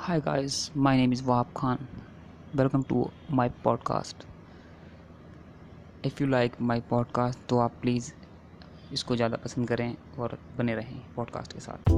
Hi guys, my name is Wahab Khan. Welcome to my podcast. If you like my podcast तो आप please इसको ज़्यादा पसंद करें और बने रहें पॉडकास्ट के साथ